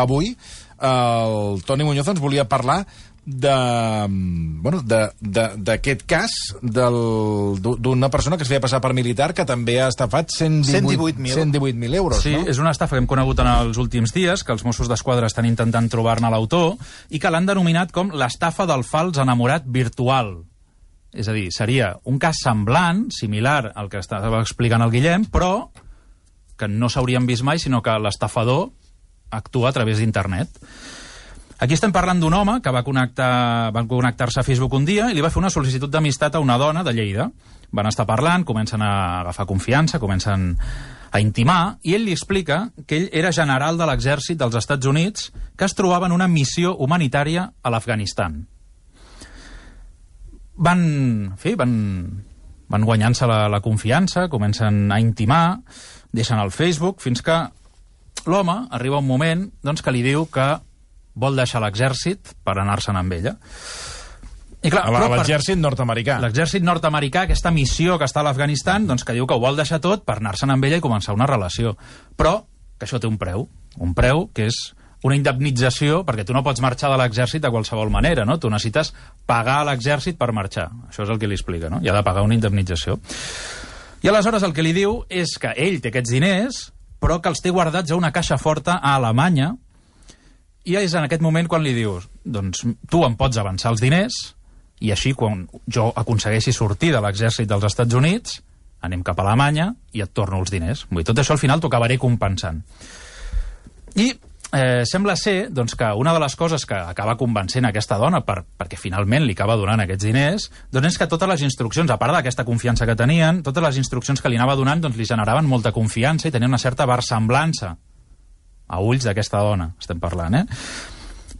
avui el Toni Muñoz ens volia parlar de, bueno, d'aquest cas del- d'una persona que es feia passar per militar que també ha estafat 118.000 118.000. 118 euros, Sí, no? és una estafa que hem conegut en els últims dies, que els Mossos d'Esquadra estan intentant trobar-ne l'autor, i que l'han denominat com l'estafa del fals enamorat virtual. És a dir, seria un cas semblant, similar al que estava explicant el Guillem, però que no s'haurien vist mai, sinó que l'estafador actua a través d'internet. Aquí estem parlant d'un home que va connectar, van connectar-se a Facebook un dia i li va fer una sol·licitud d'amistat a una dona de Lleida. Van estar parlant, comencen a agafar confiança, comencen a intimar, i ell li explica que ell era general de l'exèrcit dels Estats Units que es trobava en una missió humanitària a l'Afganistan. Van, en fi, van, van guanyant-se la, la confiança, comencen a intimar, deixen el Facebook, fins que l'home arriba un moment doncs, que li diu que vol deixar l'exèrcit per anar-se'n amb ella. I clar, A la- però a per- l'exèrcit nord-americà. L'exèrcit nord-americà, aquesta missió que està a l'Afganistan, doncs que diu que ho vol deixar tot per anar-se'n amb ella i començar una relació. Però que això té un preu. Un preu que és una indemnització, perquè tu no pots marxar de l'exèrcit de qualsevol manera, no? Tu necessites pagar a l'exèrcit per marxar. Això és el que li explica, no? I ha de pagar una indemnització. I aleshores el que li diu és que ell té aquests diners, però que els té guardats a una caixa forta a Alemanya, i és en aquest moment quan li dius doncs tu em pots avançar els diners i així quan jo aconsegueixi sortir de l'exèrcit dels Estats Units anem cap a Alemanya i et torno els diners. Vull dir, tot això al final t'ho acabaré compensant. I eh, sembla ser doncs, que una de les coses que acaba convencent aquesta dona per, perquè finalment li acaba donant aquests diners doncs és que totes les instruccions, a part d'aquesta confiança que tenien, totes les instruccions que li anava donant doncs, li generaven molta confiança i tenien una certa versemblança a ulls d'aquesta dona, estem parlant, eh?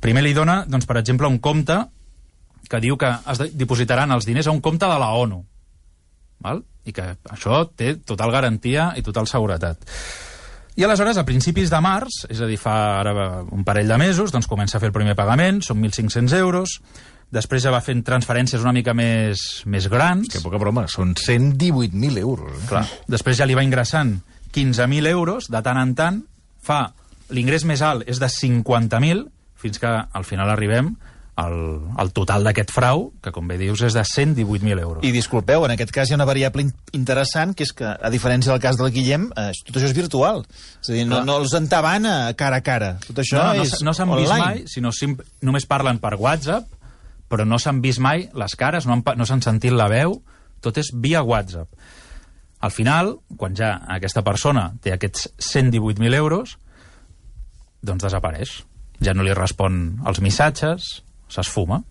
Primer li dona, doncs, per exemple, un compte que diu que es dipositaran els diners a un compte de la ONU, val? i que això té total garantia i total seguretat. I aleshores, a principis de març, és a dir, fa ara un parell de mesos, doncs comença a fer el primer pagament, són 1.500 euros, després ja va fent transferències una mica més, més grans, Que poca broma, són 118.000 euros. Eh? Clar. Després ja li va ingressant 15.000 euros, de tant en tant, fa l'ingrés més alt és de 50.000, fins que al final arribem al, al total d'aquest frau, que com bé dius és de 118.000 euros. I disculpeu, en aquest cas hi ha una variable in- interessant, que és que, a diferència del cas del Guillem, eh, tot això és virtual. És a dir, no, no els entaven a cara a cara. Tot això no, no, és no s'han vist mai, sinó sim, només parlen per WhatsApp, però no s'han vist mai les cares, no han, no s'han sentit la veu, tot és via WhatsApp. Al final, quan ja aquesta persona té aquests 118.000 euros, doncs desapareix. Ja no li respon als missatges, s'esfuma.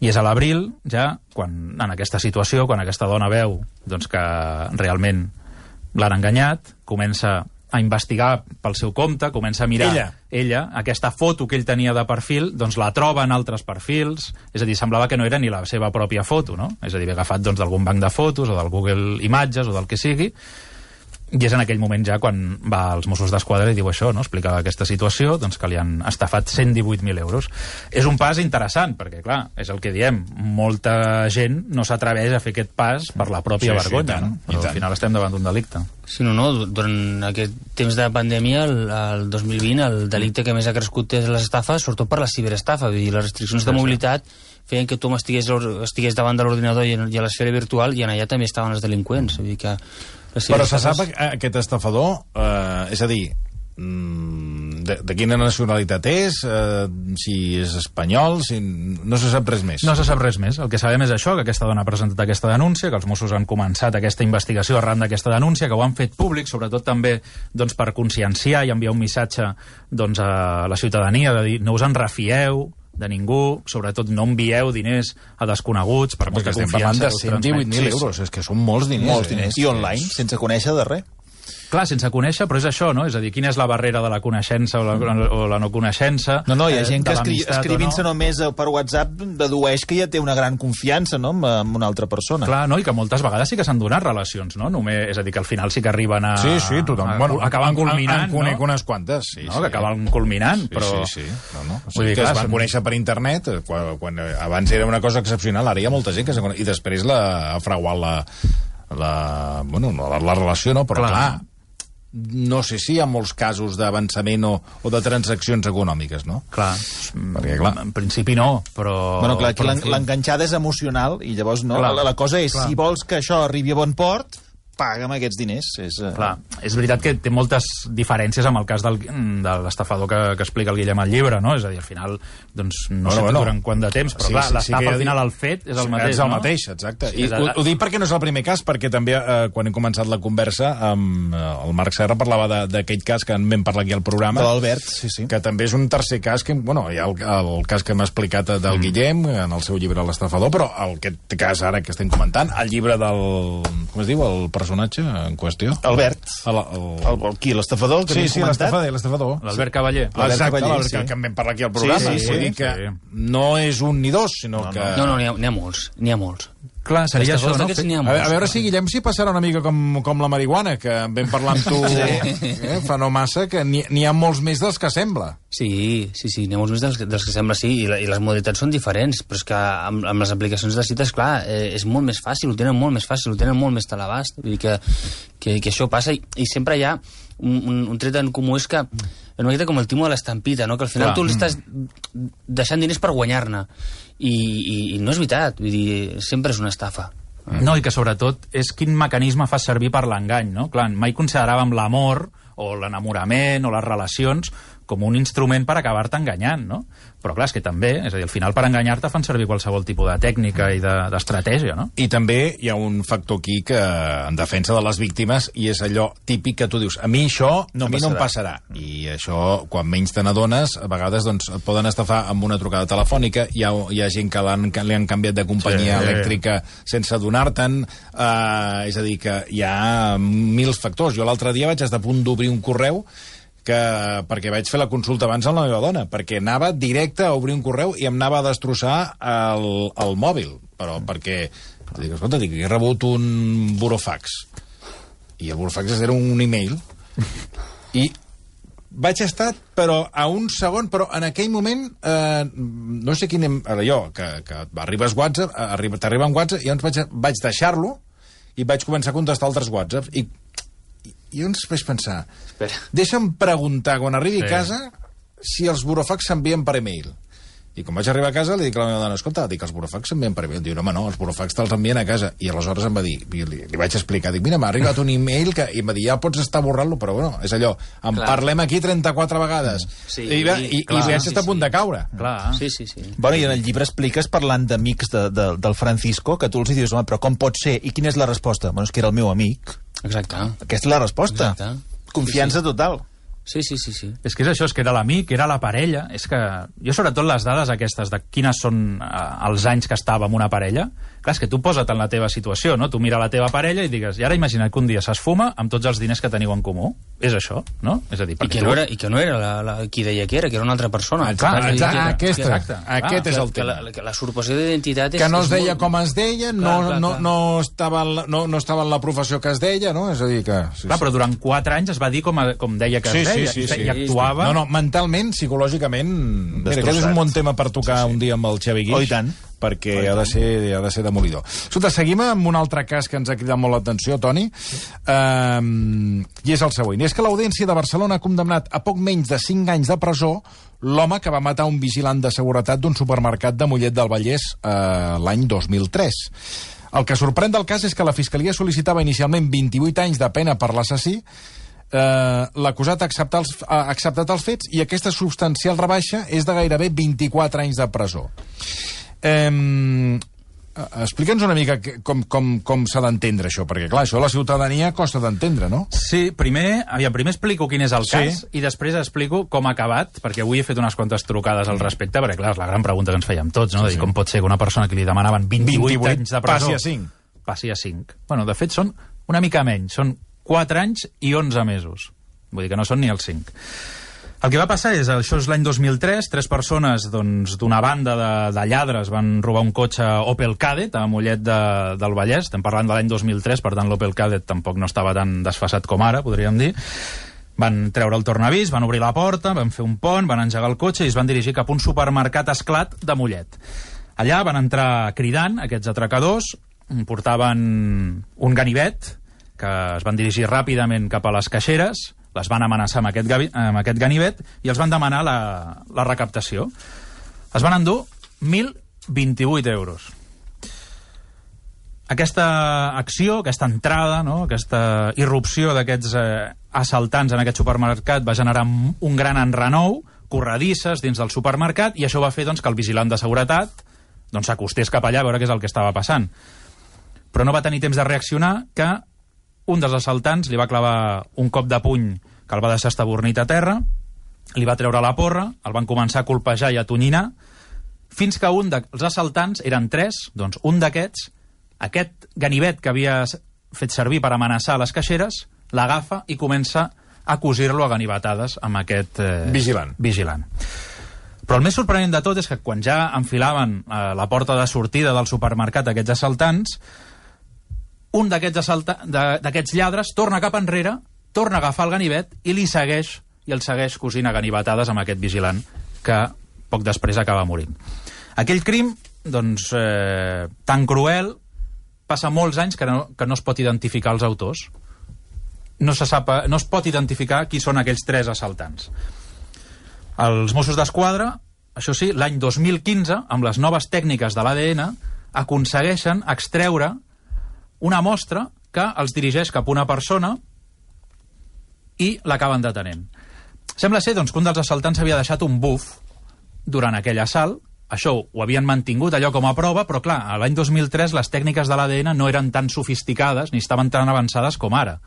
I és a l'abril, ja, quan, en aquesta situació, quan aquesta dona veu doncs, que realment l'han enganyat, comença a investigar pel seu compte, comença a mirar Ella. ella, aquesta foto que ell tenia de perfil, doncs la troba en altres perfils, és a dir, semblava que no era ni la seva pròpia foto, no? És a dir, havia agafat doncs, d'algun banc de fotos o del Google Imatges o del que sigui, i és en aquell moment ja quan va als Mossos d'Esquadra i diu això, no? explica aquesta situació, doncs que li han estafat 118.000 euros. És un pas interessant, perquè, clar, és el que diem, molta gent no s'atreveix a fer aquest pas per la Sí, pròpia sí, vergonya, i tant, no? Però al final estem davant d'un delicte. Sí, no, no, durant aquest temps de pandèmia, el, el 2020, el delicte que més ha crescut és les estafes, sobretot per la ciberestafa. Vull dir, les restriccions de mobilitat feien que tu estigués, estigués davant de l'ordinador i, en- i a l'esfera virtual i en allà també estaven els delinqüents. Vull dir que les Però se sap aquest estafador, eh, és a dir, mm, de, de quina nacionalitat és, eh, si és espanyol, si... no se sap res més. No se sap res més. El que sabem és això, que aquesta dona ha presentat aquesta denúncia, que els Mossos han començat aquesta investigació arran d'aquesta denúncia, que ho han fet públic, sobretot també doncs, per conscienciar i enviar un missatge doncs, a la ciutadania de dir no us en refieu de ningú, sobretot no envieu diners a desconeguts per perquè molta estem parlant confiança. de que us transmet. 118.000 euros, és que són molts diners. Molts eh? diners. I online, sense conèixer de res. Clar, sense conèixer, però és això, no? És a dir, quina és la barrera de la coneixença o la, o la no coneixença? No, no, hi ha eh, gent que escri escrivint-se no? només eh, per WhatsApp dedueix que ja té una gran confiança no? amb, una altra persona. Clar, no? I que moltes vegades sí que s'han donat relacions, no? Només, és a dir, que al final sí que arriben a... Sí, sí, tothom. A, bueno, acaben en- culminant, En, en conec no? unes quantes, sí. no? sí. que acaben culminant, Sí, però... Sí, sí. No, no. O sigui, dir, que clar, es van conèixer per internet, eh, quan, quan abans era una cosa excepcional, ara hi ha molta gent que s'ha conegut, i després la, ha fraguat la, la, bueno, no, la, la relació, no? Però clar, Clar. no sé si hi ha molts casos d'avançament o, o de transaccions econòmiques, no? Clar, Perquè, clar- en principi no, però... Bueno, clar, aquí l'enganxada és emocional i llavors no, Clar, la, la cosa és, clar. si vols que això arribi a bon port, paga'm aquests diners. És, eh, Clar, és veritat que té moltes diferències amb el cas del, de l'estafador que, que explica el Guillem al llibre, no? És a dir, al final, doncs, no Bueno, sé bueno. durant quant de temps, però Sí, clar, sí, sí l'estafa que al final, el fet, és el mateix, és el no? mateix, exacte. I ho, ho dic perquè no és el primer cas, perquè també, eh, quan hem començat la conversa, amb, eh, el Marc Serra parlava d'aquell cas que en vam parlar aquí al programa, de l'Albert, sí, sí. que també és un tercer cas que, bueno, hi ha el, el cas que m'ha explicat Mm. del Guillem en el seu llibre L'estafador, però el, aquest cas ara que estem comentant, el llibre del... com es diu, el personatge en qüestió? Albert. El, el, El, el, qui, l'estafador? que sí, sí, l'estafador, l'estafador. L'Albert Cavaller. L'Albert Exacte, Cavaller, l'Albert, sí. que, que en vam parlar aquí al programa. Sí, sí, sí. dir que Sí. no és un ni dos, sinó No, no. que... No, no, n'hi ha, ha molts, n'hi ha molts. Clar, seria això, no? ha A, molts. ve- a veure si, Guillem, si passarà una mica com, com la marihuana, que vam parlar amb tu eh, fa no massa, que n'hi ha molts més dels que sembla. Sí, sí, sí, n'hi ha molts més dels, dels que sembla, sí, i, la, i les modalitats són diferents, però és que amb, amb les aplicacions de cites, clar, eh, és molt més fàcil, ho tenen molt més fàcil, ho tenen molt més a l'abast, vull dir que, que, que això passa, i, i sempre hi ha un, un, un tret en comú, és que és una miqueta com el timo de l'estampita, no? que al final Clar. tu li estàs deixant diners per guanyar-ne, I, i, i no és veritat, vull dir, sempre és una estafa. No, i que sobretot és quin mecanisme fa servir per l'engany, no? Clar, mai consideràvem l'amor o l'enamorament o les relacions com un instrument per acabar-te enganyant, no? Però clar, és que també, és a dir, al final per enganyar-te fan servir qualsevol tipus de tècnica i de- d'estratègia, no? I també hi ha un factor aquí que en defensa de les víctimes i és allò típic que tu dius a mi això No a mi no em passarà. passarà. I això, quan menys te n'adones, a vegades doncs, et poden estafar amb una trucada telefònica, hi ha, hi ha gent que, l'han- que li han canviat de companyia Sí. elèctrica sense adonar-te'n, eh, és a dir, que hi ha mils factors. Jo l'altre dia vaig estar a punt d'obrir un correu que, perquè vaig fer la consulta abans amb la meva dona, perquè anava directe a obrir un correu i em anava a destrossar el, el mòbil, però perquè dic, escolta, dic, he rebut un burofax. I el burofax era un email. I vaig estar, però a un segon, però en aquell moment, eh, no sé quin... Ara jo, que, que arribes WhatsApp, eh, arriba, t'arriba un WhatsApp, i llavors vaig, vaig deixar-lo i vaig començar a contestar altres WhatsApps. I, i, llavors vaig pensar, Espera. deixa'm preguntar quan arribi Sí. a casa si els burofax s'envien per email. I quan vaig arribar a casa li dic a la meva dona, escolta, dic, els burofax s'envien per email. Diu, no, home, no, els burofax te'ls envien a casa. I aleshores em va dir, li, li vaig explicar, dic, mira, m'ha arribat un email que, i em va dir, ja pots estar borrant-lo, però bueno, és allò, en Clar. parlem aquí 34 vegades. Sí, I, va, i, clar, i vaig sí, estar a punt sí. de caure. Clar. Sí, sí, sí. Bueno, i en el llibre expliques, parlant d'amics de, de, del Francisco, que tu els dius, home, però com pot ser? I quina és la resposta? Bueno, és que era el meu amic. Exacte. Aquesta és la resposta. Exacte. Confiança Sí, sí. total. Sí, sí, sí, sí. És que és això, és que era l'amic, era la parella. És que jo, sobretot, les dades aquestes de quines són eh, els anys que estava amb una parella, clar, és que tu posa't en la teva situació, no? Tu mira la teva parella i digues, i ara imagina't que un dia s'esfuma amb tots els diners que teniu en comú. És això, no? És a dir, I que, tu... no era, I que no era la, la, qui deia que era, que era una altra persona. Exacte, Clar, exacte, que- aquesta, exacte. aquest que, és el que tema. la, que la usurpació d'identitat és... que no es deia molt- com es deia, no, Clar, clar, no, clar. no, estava en la, no, no estava en la professió que es deia, no? És a dir, que... Sí, Clar, però durant quatre anys es va dir com, a, com deia que Sí, es sí, deia, sí, i, sí. i actuava... No, no, mentalment, psicològicament... Mira, aquest és un bon tema per tocar sí, sí. un dia amb el Xavi Guix. Oh, i tant. Perquè ha de, ser, ha de ser demolidor. Escolta, seguim amb un altre cas que ens ha cridat molt l'atenció, Toni, um, i és el següent. És que l'Audiència de Barcelona ha condemnat a poc menys de 5 anys de presó l'home que va matar un vigilant de seguretat d'un supermercat de Mollet del Vallès uh, l'any 2003. El que sorprèn del cas és que la Fiscalia sol·licitava inicialment 28 anys de pena per l'assassí, eh, l'acusat ha, acceptat els, ha acceptat els fets i aquesta substancial rebaixa és de gairebé 24 anys de presó. Eh, Explica'ns una mica com, com, com s'ha d'entendre això, perquè clar, això la ciutadania costa d'entendre, no? Sí, primer, aviam, primer explico quin és el Sí. cas i després explico com ha acabat, perquè avui he fet unes quantes trucades al respecte, perquè clar, és la gran pregunta que ens fèiem tots, no? Sí, sí. Com pot ser que una persona que li demanaven 28, 28 anys de presó... passi a cinc. Passi a 5. Bueno, de fet, són una mica menys, són 4 anys i 11 mesos. Vull dir que no són ni els 5. El que va passar és, això és l'any 2003, tres persones doncs, d'una banda de, de lladres van robar un cotxe Opel Kadett a Mollet de, del Vallès, estem parlant de l'any 2003, per tant l'Opel Kadett tampoc no estava tan desfasat com ara, podríem dir. Van treure el tornavís, van obrir la porta, van fer un pont, van engegar el cotxe i es van dirigir cap a un supermercat esclat de Mollet. Allà van entrar cridant aquests atracadors, portaven un ganivet que es van dirigir ràpidament cap a les caixeres, les van amenaçar amb aquest, gavi, amb aquest ganivet i els van demanar la, la recaptació. Es van endur 1.028 euros. Aquesta acció, aquesta entrada, no? aquesta irrupció d'aquests eh, assaltants en aquest supermercat va generar un gran enrenou, corredisses dins del supermercat, i això va fer doncs, que el vigilant de seguretat doncs, s'acostés cap allà a veure què és el que estava passant. Però no va tenir temps de reaccionar que un dels assaltants li va clavar un cop de puny que el va deixar estabornit a terra, li va treure la porra, el van començar a colpejar i a tonyinar, fins que un dels assaltants, eren tres, doncs un d'aquests, aquest ganivet que havia fet servir per amenaçar les caixeres, l'agafa i comença a cosir-lo a ganivetades amb aquest... Eh, Vigilant. Vigilant. Però el més sorprenent de tot és que quan ja enfilaven eh, la porta de sortida del supermercat aquests assaltants, un d'aquests lladres torna cap enrere, torna a agafar el ganivet i li segueix i el segueix cosint a ganivetades amb aquest vigilant que poc després acaba morint. Aquell crim, doncs, eh, tan cruel, passa molts anys que no, que no es pot identificar els autors. No, se sap, no es pot identificar qui són aquells tres assaltants. Els Mossos d'Esquadra, això sí, l'any 2015, amb les noves tècniques de l'ADN, aconsegueixen extreure una mostra que els dirigeix cap a una persona i l'acaben detenent. Sembla ser doncs, que un dels assaltants havia deixat un buf durant aquell assalt, això ho havien mantingut allò com a prova, però clar, l'any 2003 les tècniques de l'ADN no eren tan sofisticades ni estaven tan avançades com ara.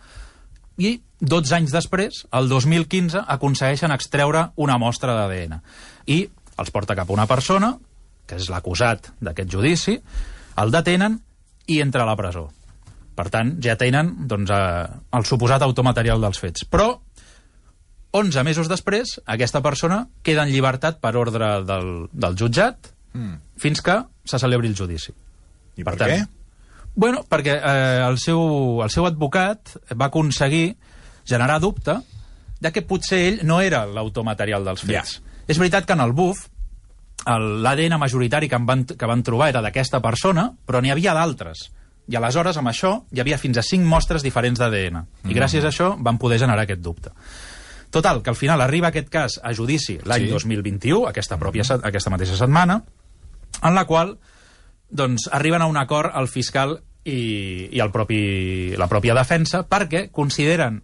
I 12 anys després, el 2015, aconsegueixen extreure una mostra d'ADN. I els porta cap a una persona, que és l'acusat d'aquest judici, el detenen i entra a la presó. Per tant, ja tenen doncs, eh, el suposat automaterial dels fets. Però 11 mesos després, aquesta persona queda en llibertat per ordre del, del jutjat mm. fins que se celebri el judici. I per, per tant, què? Bueno, perquè eh, el, seu, el seu advocat va aconseguir generar dubte de que potser ell no era l'automaterial dels fets. Ja. És veritat que en el BUF l'ADN majoritari que, van, que van trobar era d'aquesta persona, però n'hi havia d'altres. I aleshores, amb això, hi havia fins a 5 mostres diferents d'ADN. Mm. I gràcies a això van poder generar aquest dubte. Total, que al final arriba aquest cas a judici l'any sí. 2021, aquesta, pròpia, aquesta mateixa setmana, en la qual doncs, arriben a un acord el fiscal i, i el propi, la pròpia defensa perquè consideren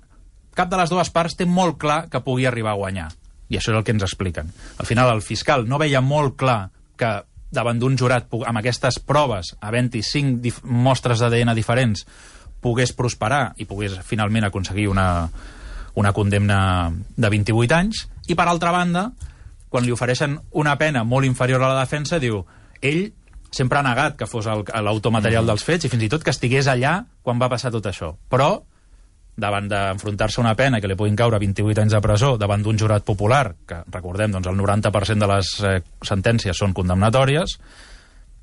cap de les dues parts té molt clar que pugui arribar a guanyar. I això és el que ens expliquen. Al final, el fiscal no veia molt clar que davant d'un jurat amb aquestes proves, havent-hi cinc mostres d'ADN diferents, pogués prosperar i pogués finalment aconseguir una, una condemna de 28 anys, i per altra banda, quan li ofereixen una pena molt inferior a la defensa, diu, ell sempre ha negat que fos l'automaterial mm. dels fets i fins i tot que estigués allà quan va passar tot això. Però, davant d'enfrontar-se a una pena que li puguin caure 28 anys de presó davant d'un jurat popular, que recordem, doncs el 90% de les eh, sentències són condemnatòries,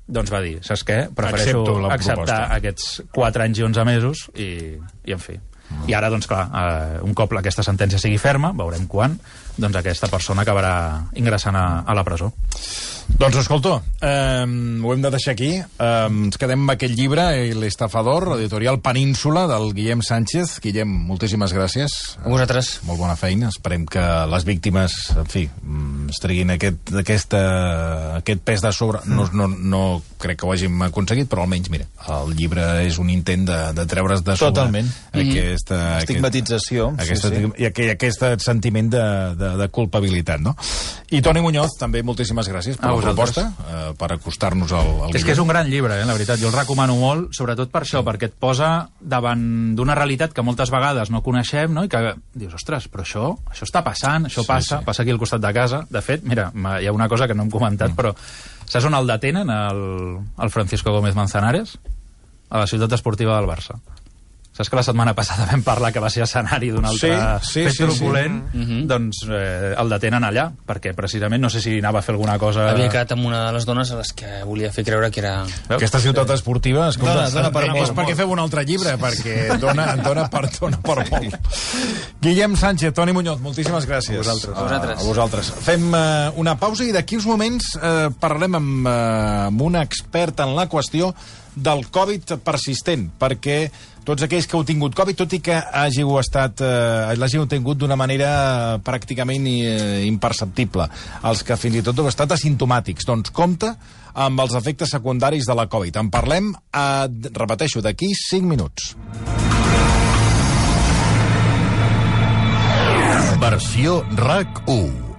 doncs va dir, saps què? Prefereixo acceptar proposta. aquests 4 anys i 11 mesos i, i en fi. I ara, doncs clar, eh, un cop aquesta sentència sigui ferma, veurem quan, doncs aquesta persona acabarà ingressant a, a la presó. Doncs escolta, eh, ho hem de deixar aquí. Eh, ens quedem amb aquest llibre, L'estafador, editorial Península, del Guillem Sánchez. Guillem, moltíssimes gràcies. A vosaltres. Molt bona feina. Esperem que les víctimes, en fi, mm, es treguin aquest, aquesta, aquest pes de sobre. No, no, no crec que ho hàgim aconseguit, però almenys, mira, el llibre és un intent de, de treure's de sobre Totalment. Aquesta... Estigmatització. Aquesta, sí, sí. I aquest, aquest sentiment de, de, de culpabilitat, no? I Toni Muñoz, també moltíssimes gràcies per a la proposta, eh, per acostar-nos al, al És que és un gran llibre, eh, la veritat. Jo el recomano molt, sobretot per això, sí. perquè et posa davant d'una realitat que moltes vegades no coneixem, no? i que dius, ostres, però això, això està passant, això sí, passa, sí. passa aquí al costat de casa. De fet, mira, hi ha una cosa que no hem comentat, mm. però Saps on el detenen, el, el Francisco Gómez Manzanares? A la ciutat esportiva del Barça. Saps que la setmana passada vam parlar que va ser escenari d'un altre sí, sí, fet sí, truculent? Sí. Mm -hmm. Doncs eh, el detenen allà, perquè precisament no sé si anava a fer alguna cosa... Havia quedat amb una de les dones a les que volia fer creure que era... Veus? Aquesta ciutat sí. esportiva... Escolta, dona, dona per és molt, perquè feu un altre llibre, perquè dona, dona, per, dona per molt. Guillem Sánchez, Toni Muñoz, moltíssimes gràcies. A vosaltres. A vosaltres. A vosaltres. Fem uh, una pausa i d'aquí uns moments uh, parlarem amb, uh, amb un expert en la qüestió del Covid persistent, perquè tots aquells que heu tingut Covid, tot i que hàgiu estat, eh, l'hàgiu tingut d'una manera pràcticament eh, imperceptible. Els que fins i tot heu estat asimptomàtics. Doncs compte amb els efectes secundaris de la Covid. En parlem, eh, repeteixo, d'aquí 5 minuts. Versió RAC 1